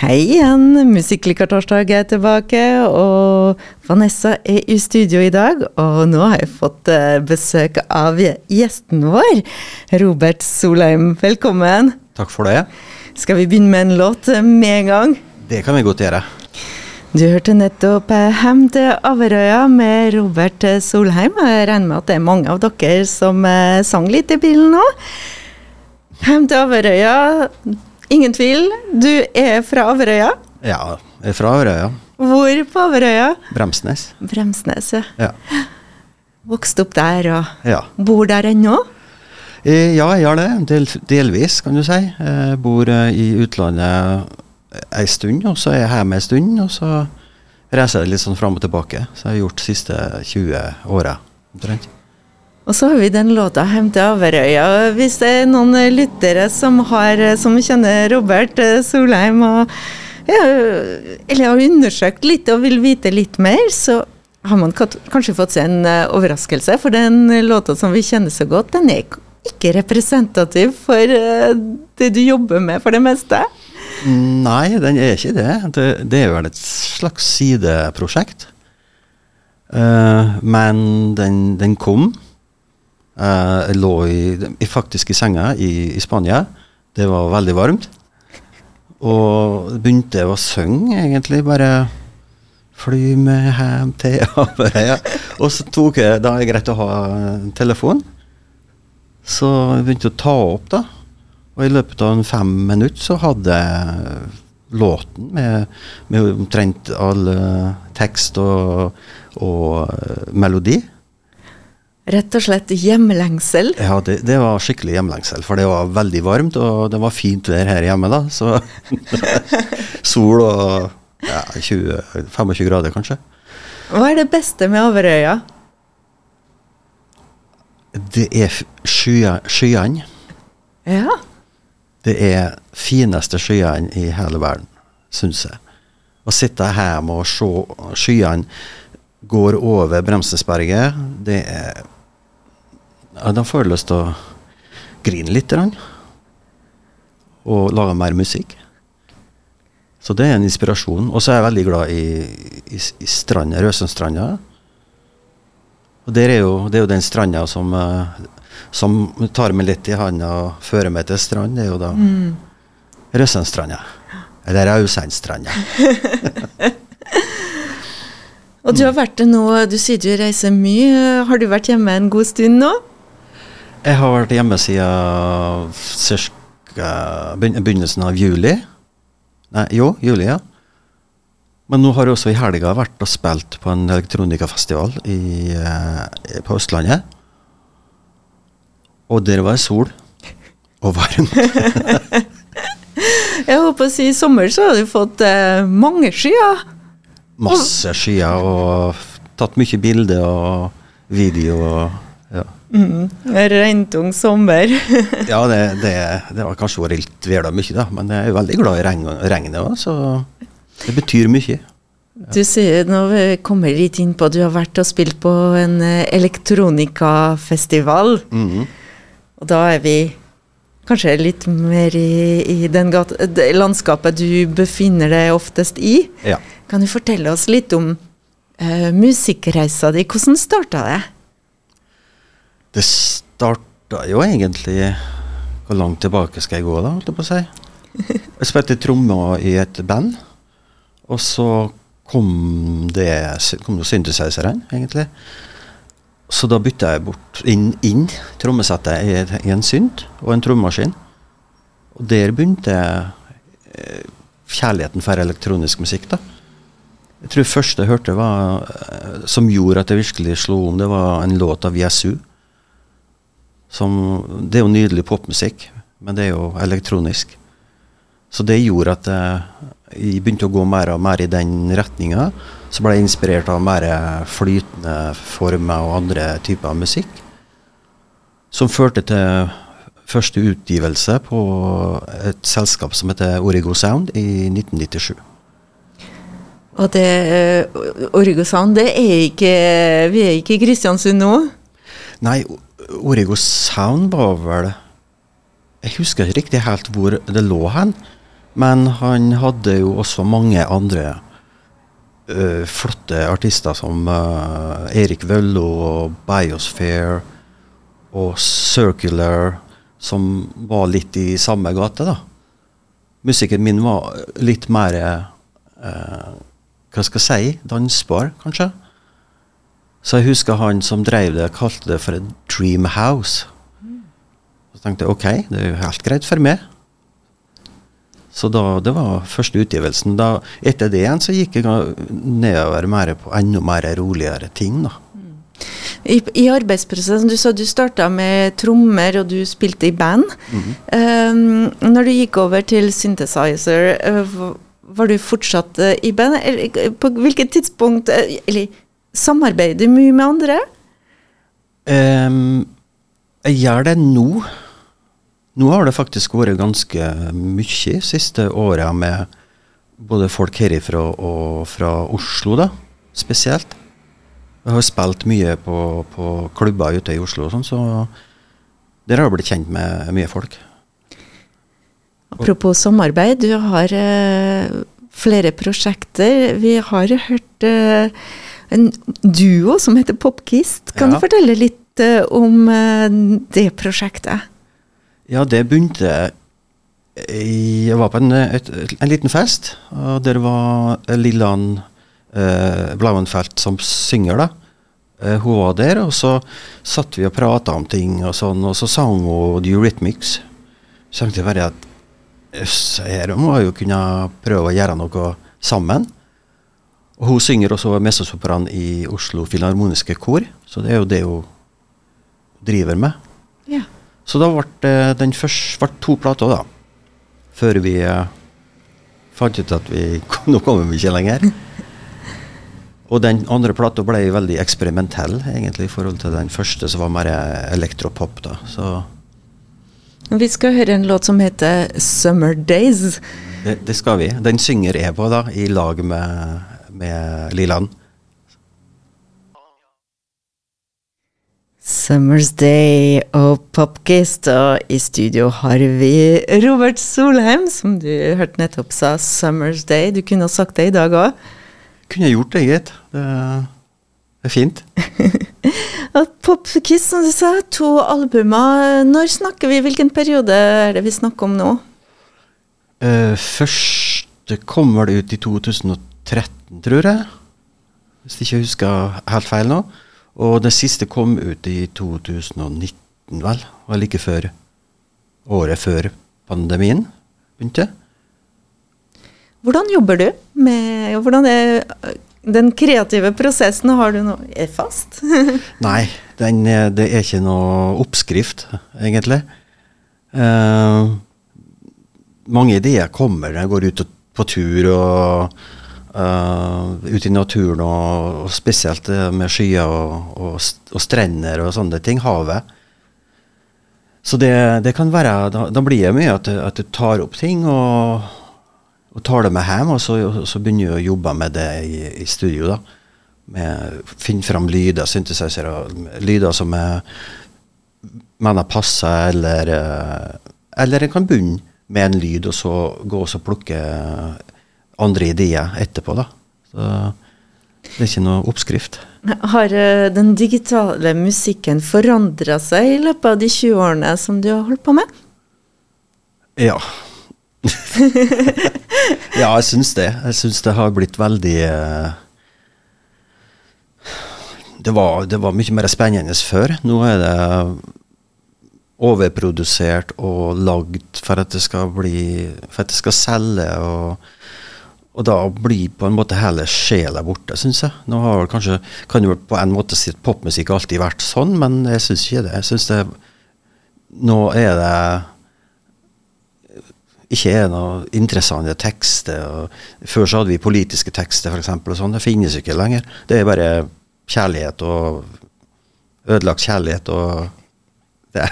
Hei igjen, Musikklikertorsdag er tilbake, og Vanessa er i studio i dag. Og nå har jeg fått eh, besøk av gjesten vår, Robert Solheim. Velkommen. Takk for det. Skal vi begynne med en låt med en gang? Det kan vi godt gjøre. Du hørte nettopp eh, 'Hem til Averøya' med Robert Solheim. Jeg regner med at det er mange av dere som eh, sang litt i bilen nå. 'Hem til Averøya', ingen tvil. Du er fra Averøya. Ja, jeg er fra Averøya. Hvor på Averøya? Bremsnes. Bremsnes, ja. Ja. Vokste opp der og ja. bor der ennå? Eh, Ja, jeg gjør det. Del, delvis, kan du si. Jeg bor eh, i utlandet ei stund, og så er jeg hjemme ei stund, og så reiser jeg litt sånn fram og tilbake. Så jeg har gjort de siste 20 åra, omtrent. Og så har vi den låta 'Hem til Averøya'. Hvis det er noen eh, lyttere som, har, eh, som kjenner Robert eh, Solheim og ja, eller har undersøkt litt og vil vite litt mer, så har man kanskje fått seg en overraskelse. For den låta som vi kjenner så godt, den er ikke representativ for det du jobber med for det meste. Nei, den er ikke det. Det, det er vel et slags sideprosjekt. Uh, men den, den kom. Eh, jeg lå i, faktisk i senga i, i Spania. Det var veldig varmt. Og begynte jeg å synge, egentlig. Bare fly med hjem til Averøya. Og så tok jeg Da er det greit å ha en telefon. Så jeg begynte å ta opp, da. Og i løpet av en fem minutter så hadde jeg låten med, med omtrent all eh, tekst og, og eh, melodi. Rett og slett hjemlengsel. Ja, det, det var skikkelig hjemlengsel, for det var veldig varmt, og det var fint vær her hjemme, da. Så sol og ja, 20, 25 grader, kanskje. Hva er det beste med Averøya? Det er skyene. Ja. Det er fineste skyene i hele verden, syns jeg. Å sitte hjemme og se skyene går over bremsesperget, det er ja, Da får jeg lyst til å grine litt. Og lage mer musikk. Så det er en inspirasjon. Og så er jeg veldig glad i, i, i stranda, Røsundstranda. Og der er jo, det er jo den stranda som, eh, som tar meg litt i handa og fører meg til strand. Det er jo da Mm. Røsundstranda. Eller Rausheimstranda. Og du har vært det nå, du sier du reiser mye. Har du vært hjemme en god stund nå? Jeg har vært hjemme siden cirka begynnelsen av juli. Nei, jo, juli, ja. Men nå har jeg også i helga vært og spilt på en elektronikafestival i, eh, på Østlandet. Og der var det sol. Og varmt. Jeg håper å si i sommer så har du fått eh, mange skyer. Masse skyer og tatt mye bilder og video. Og, ja, Mm. Regntung sommer. ja det, det, det var kanskje vært litt vela mye, da. Men jeg er veldig glad i regn, regnet òg, så det betyr mye. Du sier, nå vi kommer litt inn på, du har vært og spilt på en elektronikafestival. elektronikafestival. -hmm. Og da er vi kanskje litt mer i, i den gata, det landskapet du befinner deg oftest i. Ja. Kan du fortelle oss litt om uh, musikkreisa di? Hvordan starta det? Det starta jo egentlig Hvor langt tilbake skal jeg gå, da? holdt Jeg på å si? Jeg spilte trommer i et band, og så kom det kom det synthesizeren, egentlig. Så da bytta jeg bort inn, inn trommesettet i, i en synt og en trommemaskin. Og der begynte eh, kjærligheten for elektronisk musikk, da. Jeg tror det første jeg hørte var, eh, som gjorde at jeg virkelig slo om, det var en låt av Yesu. Som, det er jo nydelig popmusikk, men det er jo elektronisk. Så det gjorde at jeg, jeg begynte å gå mer og mer i den retninga. Så ble jeg inspirert av mer flytende former og andre typer musikk. Som førte til første utgivelse på et selskap som heter Origo Sound i 1997. Og det uh, Origo Sound, det er ikke Vi er ikke i Kristiansund nå? Nei, Origo Sound var vel Jeg husker ikke riktig helt hvor det lå hen. Men han hadde jo også mange andre uh, flotte artister som uh, Erik Vøllo og Biosphere og Circular, som var litt i samme gate, da. Musikken min var litt mer uh, Hva skal jeg si? Dansbar, kanskje. Så jeg husker han som drev det, kalte det for et dream house. Så tenkte jeg ok, det er jo helt greit for meg. Så da, det var første utgivelsen. Da, etter det igjen så gikk jeg nedover mer på enda mer roligere ting. da. I, I, arbeidsprosessen, Du sa du starta med trommer, og du spilte i band. Mm -hmm. um, når du gikk over til synthesizer, uh, var du fortsatt uh, i band? Eller, på hvilket tidspunkt uh, Eller samarbeider du mye med andre? Um, jeg gjør det nå. Nå har det faktisk vært ganske mye siste åra med både folk herifra og fra Oslo, da, spesielt. Jeg har spilt mye på, på klubber ute i Oslo og sånn, så der har jeg blitt kjent med mye folk. Apropos samarbeid, du har uh, flere prosjekter. Vi har hørt uh, en duo som heter Popkist. Kan ja. du fortelle litt uh, om det prosjektet? Ja, det begynte Jeg var på en, et, en liten fest, og der var Lillan uh, Blauenfelt som synger, da. Uh, hun var der, og så satt vi og prata om ting, og sånn, og så sang hun The Eurythmics. Så tenkte jeg bare at her må jeg jo kunne prøve å gjøre noe sammen. Og hun synger også messosopran i Oslo Filharmoniske Kor, så det er jo det hun driver med. Ja. Så da ble den første ble to plater, da. Før vi uh, fant ut at vi nå kommer vi ikke lenger. Og den andre plata ble veldig eksperimentell, egentlig, i forhold til den første, som var mer elektropop. da, så... Vi skal høre en låt som heter 'Summer Days'. Det, det skal vi. Den synger på, da, i lag med, med Liland. Summer's Day og Popkist, og i studio har vi Robert Solheim, som du hørte nettopp sa 'Summer's Day'. Du kunne ha sagt det i dag òg? Kunne jeg gjort det, gitt. Det, er fint. Popkist, som du sa, to albumer. Når snakker vi? Hvilken periode er det vi snakker om nå? Uh, første kommer vel ut i 2013, tror jeg. Hvis jeg ikke husker helt feil nå. Og det siste kom ut i 2019, vel. Var like før året før pandemien begynte. Hvordan jobber du med Hvordan er den kreative prosessen? Har du noe fast? Nei, den, det er ikke noe oppskrift, egentlig. Uh, mange ideer kommer når jeg går ut på tur og Uh, ute i naturen, og, og spesielt med skyer og, og, og, strender og sånne ting. Havet. Så det, det kan være Da, da blir det mye at, at, du tar opp ting og, tar det med hjem, og så, så begynner du å jobbe med det i, i studio. da med Finne fram lyder, synthesizere, lyder som er mener passer, eller eh, Eller en kan begynne med en lyd, og så gå og plukke andre ideer etterpå. da. Så det er ikke noe oppskrift. Har eh, den digitale musikken forandra seg i løpet av de 20 årene som du har holdt på med? Ja. ja, jeg syns det. Jeg syns det har blitt veldig uh, det, var, det var mye mer spennende før. Nå er det overprodusert og lagd for at det skal bli For at det skal selge. og og da blir på en måte hele sjela borte, syns jeg. Nå har kanskje, kan jo på en måte si at popmusikk alltid vært sånn, men jeg syns ikke det. Jeg synes det Nå er det ikke er noe interessante tekster. Før så hadde vi politiske tekster, f.eks. Sånn. Det finnes ikke lenger. Det er bare kjærlighet og ødelagt kjærlighet og det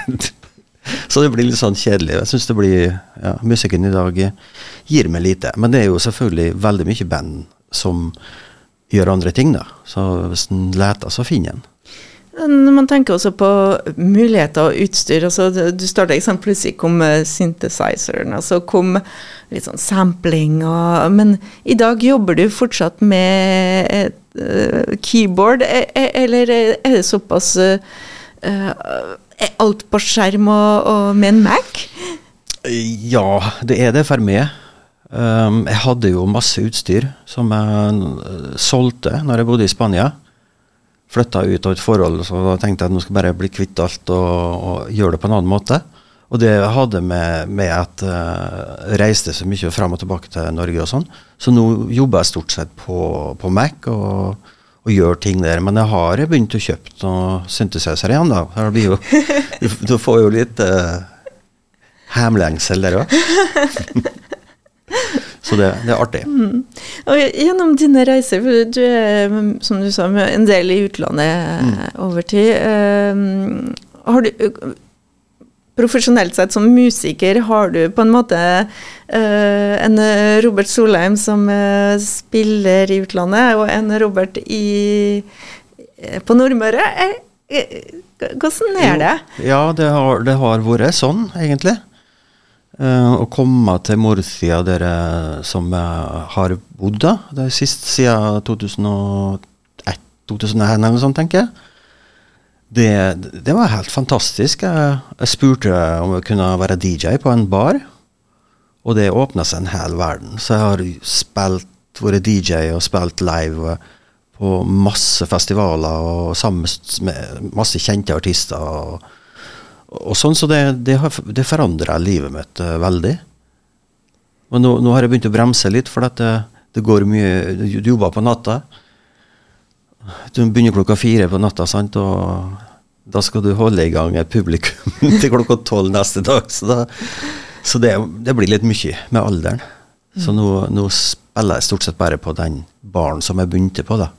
så det blir litt sånn kjedelig. Jeg syns det blir ja, Musikken i dag gir meg lite. Men det er jo selvfølgelig veldig mye band som gjør andre ting, da. Så hvis en leter, så finner en. Man tenker også på muligheter og utstyr altså Du starta plutselig kom synthesizeren, og så kom litt sånn sampling og Men i dag jobber du fortsatt med et uh, keyboard, e, e, eller er det såpass uh, Er alt på skjerm og, og, med en Mac? Ja, det er det for meg. Um, jeg hadde jo masse utstyr som jeg solgte når jeg bodde i Spania flytta ut av et forhold, så da tenkte jeg at nå skal jeg bare bli kvitt alt og, og gjøre det på en annen måte. Og det hadde med, med at jeg uh, reiste så mye fram og tilbake til Norge og sånn. Så nå jobber jeg stort sett på, på Mac og, og, gjør ting der. Men jeg har begynt å kjøpe noen synthesizer igjen, da. Det blir jo, du, får jo litt uh, hemlengsel der òg. Så det, det, er artig. Mm. Og gjennom dine reiser, for du er som du sa, en del i utlandet mm. over tid. Uh, har du Profesjonelt sett som musiker, har du på en måte uh, en Robert Solheim som uh, spiller i utlandet, og en Robert i, på Nordmøre. Hvordan er det? Ja, det har, det har vært sånn, egentlig. Uh, å komme til Morcia, dere som har bodd der, det er sist siden 2001, 2001 eller noe sånt, tenker jeg. Det, det var helt fantastisk. Jeg, jeg, spurte om jeg kunne være DJ på en bar, og det åpna seg en hel verden. Så jeg har spilt, vært DJ og spilt live på masse festivaler og sammen med masse kjente artister. og og sånn, Så det, det, det forandra livet mitt uh, veldig. Men nå, nå, har jeg begynt å bremse litt, for det, det går mye Du jobber på natta. Du begynner klokka fire på natta, sant, og da skal du holde i gang et publikum til klokka tolv neste dag. Så, da, så det, det, blir litt mye med alderen. Så nå, nå, spiller jeg stort sett bare på den baren som jeg begynte på, da.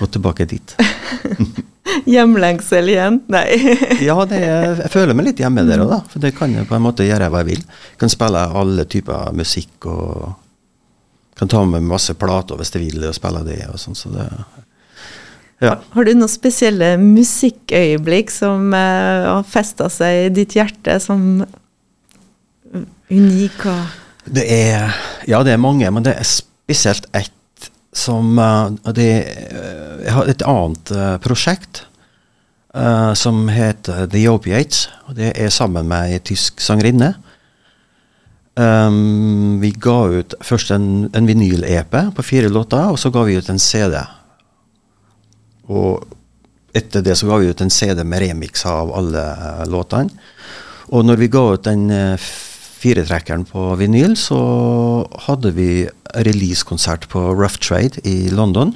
Og tilbake dit. Hjemlengsel igjen? Nei. ja, er, jeg føler meg litt hjemme der òg, da. For det kan jeg på en måte gjøre hva jeg vil. Jeg kan spille alle typer musikk og kan ta med masse plater hvis jeg vil og spille det og sånn. Så det ja. Har du noen spesielle musikkøyeblikk som uh, har festa seg i ditt hjerte som unik? Det er Ja, det er mange, men det er spesielt ett som uh, det, uh, Jeg har et annet uh, prosjekt som heter The Opiates. og Det er sammen med ei tysk sangerinne. Um, vi ga ut først en, en vinyl-EP på fire låter, og så ga vi ut en CD. Og etter det så ga vi ut en CD med remix av alle låtene. Og når vi ga ut den firetrekkeren på vinyl, så hadde vi releasekonsert på Rough Trade i London.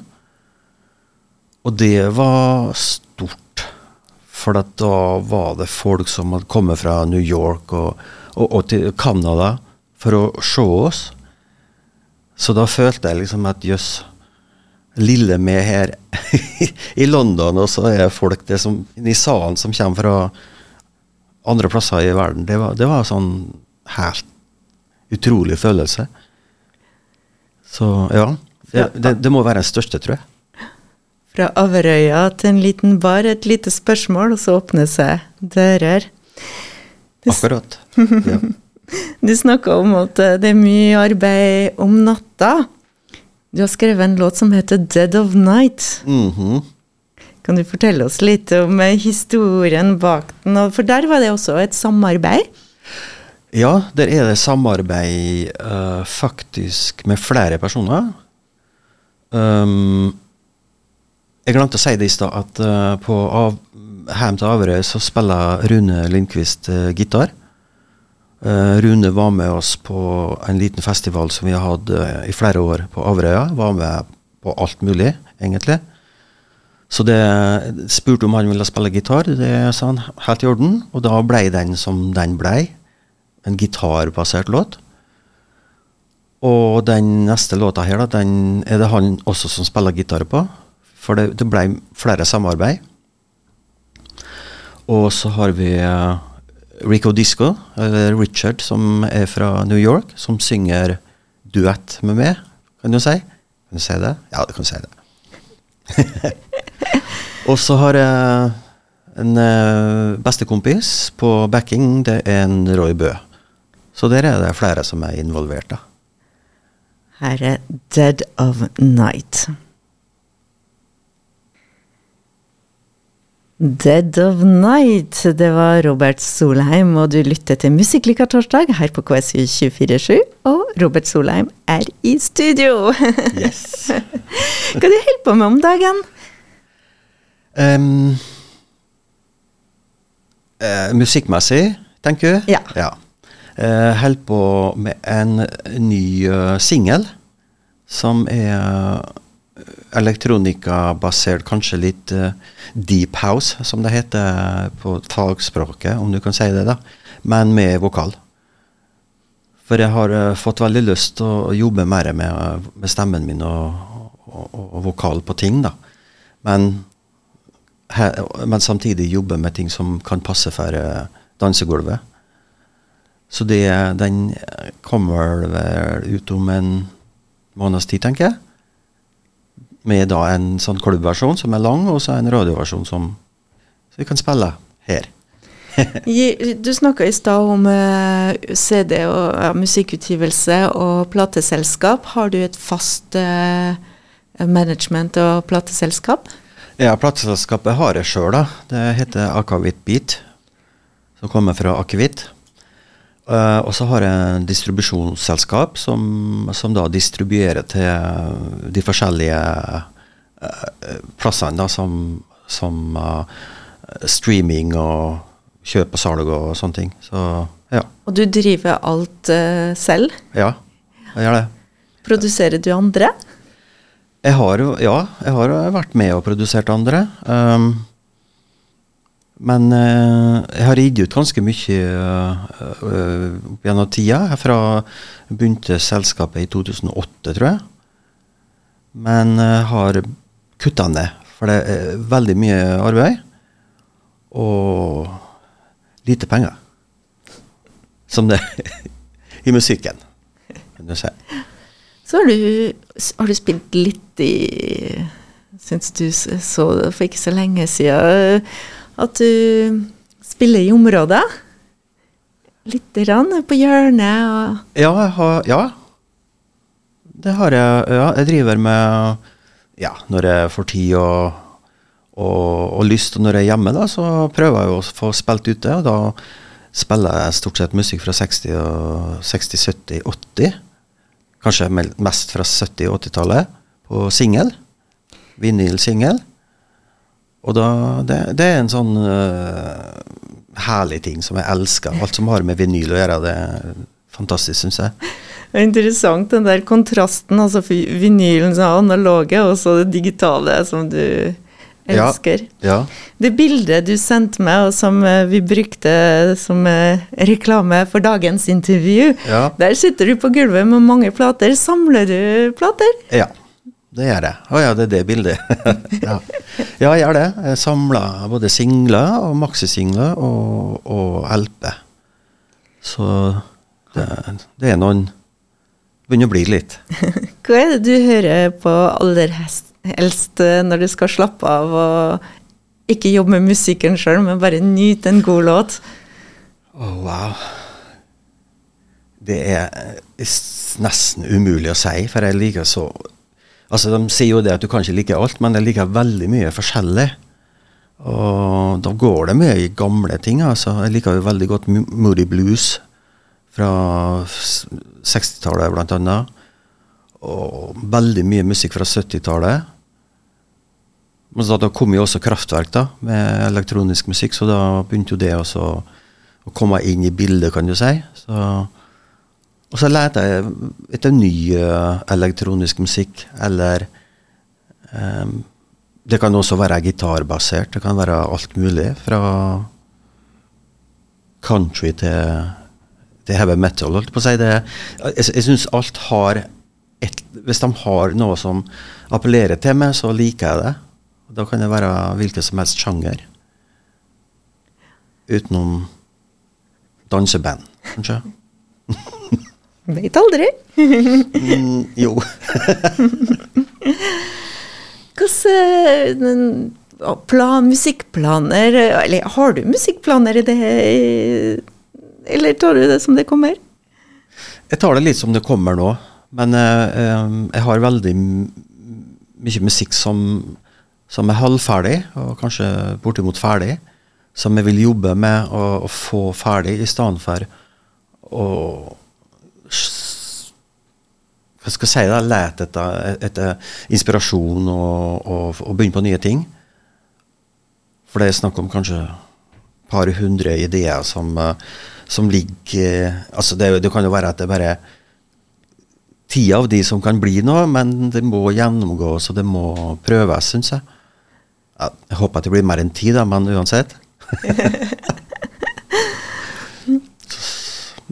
Og det var stort. For da var det folk som hadde kommet fra New York og, og, og til Canada for å se oss. Så da følte jeg liksom at jøss, lille meg her i London, og så er folk det som, i salen som kommer fra andre plasser i verden. Det var, det var sånn helt utrolig følelse. Så ja. Det, det, det må være den største, tror jeg. Fra Averøya til en liten bar, et lite spørsmål, og så åpner seg dører. Akkurat. Ja. Du snakka om at eh, det er mye arbeid om natta. Du har skrevet en låt som heter 'Dead of Night'. Mm -hmm. Kan du fortelle oss litt om eh, historien bak den? For der var det også et samarbeid? Ja, der er det samarbeid uh, faktisk med flere personer. Um, jeg glemte å si det i stad, at uh, på av, Heim til Averøy så spiller Rune Lindqvist uh, gitar. Rune var med oss på en liten festival som vi har hatt i flere år på Averøya. Var med på alt mulig, egentlig. Så det spurte om han ville spille gitar. Det sa han helt i orden. Og da ble den som den blei en gitarbasert låt. Og den neste låta her, da, den er det han også som spiller gitar på. For det, det ble flere samarbeid. Og så har vi uh, Rico Disco, eller Richard, som er fra New York, som synger duett med meg, kan du si? Kan du si det? Ja, du kan si det. Og så har jeg en uh, bestekompis på backing, det er en Roy Bø. Så der er det flere som er involvert, da. Her er Dead of Night. Dead of Night, det var Robert Solheim, og du lytter til Musikklykka torsdag her på KSU247. Og Robert Solheim er i studio! Yes. Hva du holder på med om dagen? Um, uh, musikkmessig, tenker du? Ja. ja. Uh, Holder på med en ny uh, singel som er elektronikabasert, kanskje litt uh, deep house, som det heter på fagspråket, om du kan si det, da. Men med vokal. For jeg har uh, fått veldig lyst til å jobbe mer med, med stemmen min og, og, og, vokal på ting, da. Men, he, men, samtidig jobbe med ting som kan passe for uh, dansegulvet. Så det, den kommer vel ut om en måneds tid, tenker jeg med da en sånn klubbversjon som er lang, og så en radioversjon som vi kan spille her. du snakka i stad om uh, CD og uh, musikkutgivelse og plateselskap. Har du et fast uh, management og plateselskap? Ja, plateselskapet har jeg sjøl, da. Det heter Akavit Beat, som kommer fra akevitt. Uh, og så har jeg en distribusjonsselskap som, som da distribuerer til de forskjellige uh, plassene, da, som, som uh, streaming og kjøp og salg og sånne ting. Så, ja. Og du driver alt selv? Ja, jeg gjør det. Produserer du andre? Jeg har, ja, jeg har vært med og produsert andre. Um, men uh, jeg har ridd ut ganske mye uh, uh, gjennom tida. Fra jeg begynte selskapet i 2008, tror jeg. Men har kutta ned, for det er veldig mye arbeid. Og lite penger. Som det i musikken, kan du si. Så har du, har du spilt litt i Syns du så det for ikke så lenge siden at du spiller i området? Litt rann på hjørnet og Ja, har, ja. Det har jeg. Ja, jeg driver med Ja, når jeg får tid og, og, og lyst, og når jeg er hjemme, da, så prøver jeg å få spilt ute. Og da spiller jeg stort sett musikk fra 60, og 60 70, 80. Kanskje mest fra 70- og 80-tallet, på singel. Vinyl-singel. Og da, det, det, er en sånn uh, herlig ting som jeg elsker. Alt som har med vinyl å gjøre, det er fantastisk, syns jeg. Det er interessant, den der kontrasten. altså Vinylen som er analoge, og så det digitale som du elsker. Ja, ja. Det bildet du sendte meg, og som eh, vi brukte som eh, reklame for dagens intervju, ja. der sitter du på gulvet med mange plater. Samler du plater? Ja. Det gjør jeg. Å ja, det er det bildet. ja. ja. jeg gjør det. Jeg samler både singler og maxisingler og, og LP. Så det, det, er noen Begynner å bli litt. Hva er det du hører på aller helst når du skal slappe av og ikke jobbe med musikken sjøl, men bare nyte en god låt? Oh, wow. Det er nesten umulig å si, for jeg liker så Altså, De sier jo det at du kan ikke like alt, men jeg liker veldig mye forskjellig. Og da går det mye i gamle ting. altså. Jeg liker jo veldig godt Moody Blues fra 60-tallet, blant annet. Og veldig mye musikk fra 70-tallet. Men da, da kom jo også Kraftverk da, med elektronisk musikk, så da begynte jo det også å komme inn i bildet, kan du si. Så og så leter jeg etter ny uh, elektronisk musikk, eller um, Det kan også være gitarbasert. Det kan være alt mulig. Fra country til, til heavy metal, holdt på å si. Det, jeg jeg syns alt har et, Hvis de har noe som appellerer til meg, så liker jeg det. Da kan det være hvilken som helst sjanger. Utenom danseband, kanskje. Veit aldri. mm, jo. Hvordan plan, musikkplaner Eller har du musikkplaner i det Eller tar du det som det kommer? Jeg tar det litt som det kommer nå. Men eh, jeg har veldig mye musikk som, som er halvferdig, og kanskje bortimot ferdig. Som jeg vil jobbe med å, å få ferdig, i stedet for å hva skal jeg si da, lete etter, etter inspirasjon og, og, og, begynne på nye ting. For det er snakk om kanskje et par hundre ideer som, som ligger altså det, det, kan jo være at det er bare ti av de som kan bli noe, men det må gjennomgås og det må prøves, syns jeg. Jeg håper at det blir mer enn ti, da, men uansett.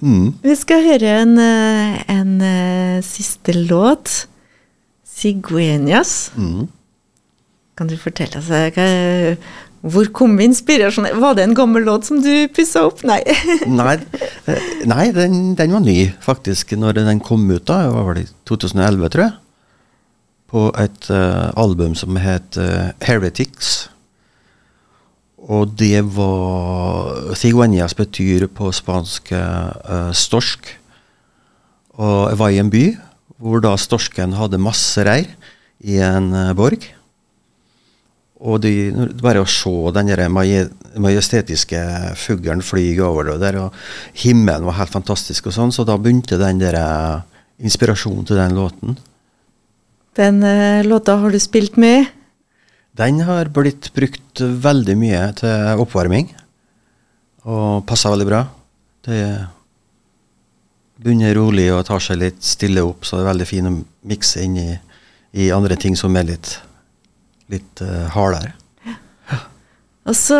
Mm. Vi skal høre en, eh, en, en eh, siste låt. Siguenias. Mm. Kan du fortelle oss altså, hvor kom inspirasjonen? Var det en gammel låt som du pussa opp? Nei. nei, nei den, den, var ny, faktisk, når den kom ut. da, Det var vel i 2011, tror jeg. På et uh, album som het uh, 'Heretics'. Og det var Cigueñas betyr på spansk uh, storsk. Og jeg var i en by hvor da storsken hadde masse reir i en uh, borg. Og de, bare å se den majestetiske fuglen fly over det der, og himmelen var helt fantastisk og sånn, så da begynte den der uh, inspirasjonen til den låten. Den låta har du spilt med? Den har blitt brukt veldig mye til oppvarming, og passer veldig bra. Det begynner rolig og tar seg litt stille opp, så det er veldig fin å mikse inn i, i andre ting som er litt, litt uh, hardere. Og så,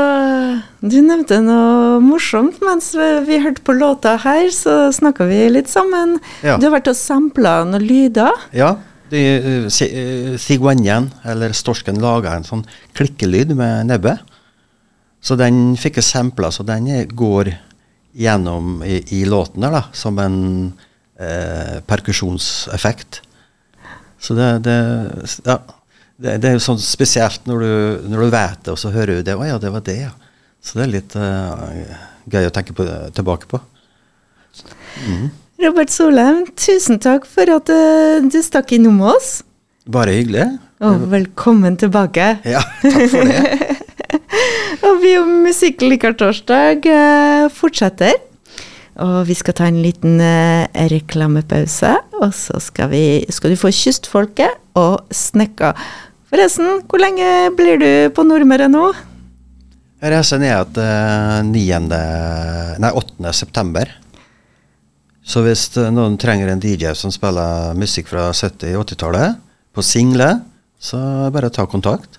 Du nevnte noe morsomt mens vi hørte på låta her, så snakka vi litt sammen. Ja. Du har vært og sampla noen lyder. Ja, Ciguanjen, eh, eh, eller storsken, lager en sånn klikkelyd med nebbet. Så den fikk jeg sampla, så den går gjennom i, i låten der, da, som en eh, perkusjonseffekt. Så det, det ja, det, det, er jo sånn spesielt når du, når du vet det, og så hører du det. Å ja, det var det, ja. Så det er litt uh, gøy å tenke på, tilbake på. Mm. Robert Solheim, tusen takk for at uh, du stakk innom oss. Bare hyggelig. Og velkommen tilbake. Ja, takk for det. og vi om Musikk liker torsdag uh, fortsetter. Og vi skal ta en liten uh, reklamepause, og så skal, vi, skal, du få Kystfolket og Snekka. Forresten, hvor lenge blir du på Nordmøre nå? Jeg reiser ned til 8. september. Så hvis noen trenger en DJ som spiller musikk fra 70-80-tallet, på single, så bare ta kontakt.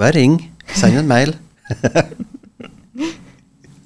Bare ring. Send en mail.